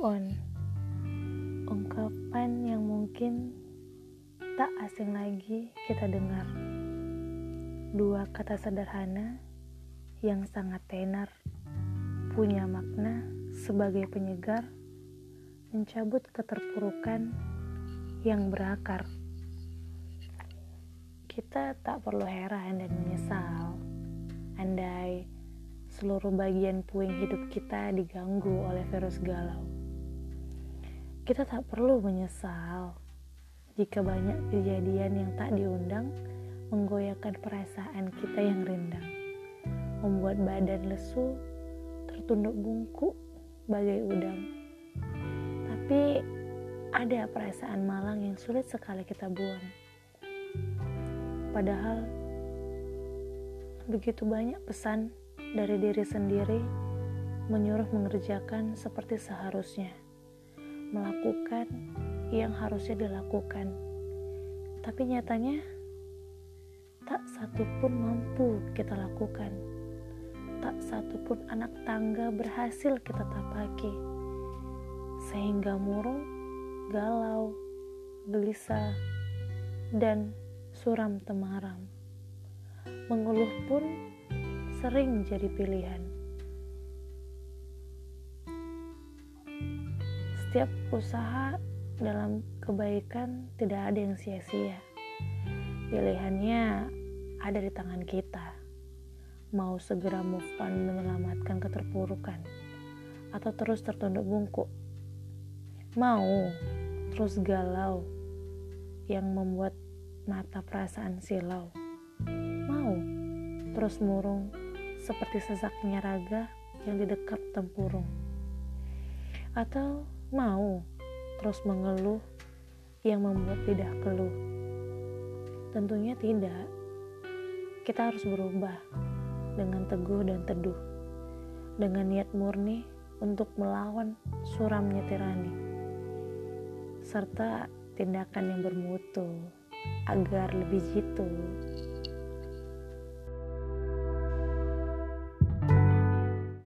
on. Ungkapan yang mungkin tak asing lagi kita dengar. Dua kata sederhana yang sangat tenar Punya makna sebagai penyegar Mencabut keterpurukan yang berakar. Kita tak perlu heran dan menyesal seluruh bagian puing hidup kita diganggu oleh virus galau kita tak perlu menyesal jika banyak kejadian yang tak diundang menggoyahkan perasaan kita yang rindang, membuat badan lesu, tertunduk bungkuk bagai udang. Tapi ada perasaan malang yang sulit sekali kita buang. Padahal begitu banyak pesan dari diri sendiri menyuruh mengerjakan seperti seharusnya melakukan yang harusnya dilakukan. Tapi nyatanya tak satu pun mampu kita lakukan. Tak satu pun anak tangga berhasil kita tapaki. Sehingga murung, galau, gelisah, dan suram temaram. Mengeluh pun sering jadi pilihan. Setiap usaha dalam kebaikan tidak ada yang sia-sia. Pilihannya ada di tangan kita. Mau segera move on menyelamatkan keterpurukan atau terus tertunduk bungkuk. Mau terus galau yang membuat mata perasaan silau. Mau terus murung seperti sesaknya raga yang di dekat tempurung. Atau mau terus mengeluh yang membuat lidah keluh? Tentunya tidak. Kita harus berubah dengan teguh dan teduh, dengan niat murni untuk melawan suramnya tirani, serta tindakan yang bermutu agar lebih jitu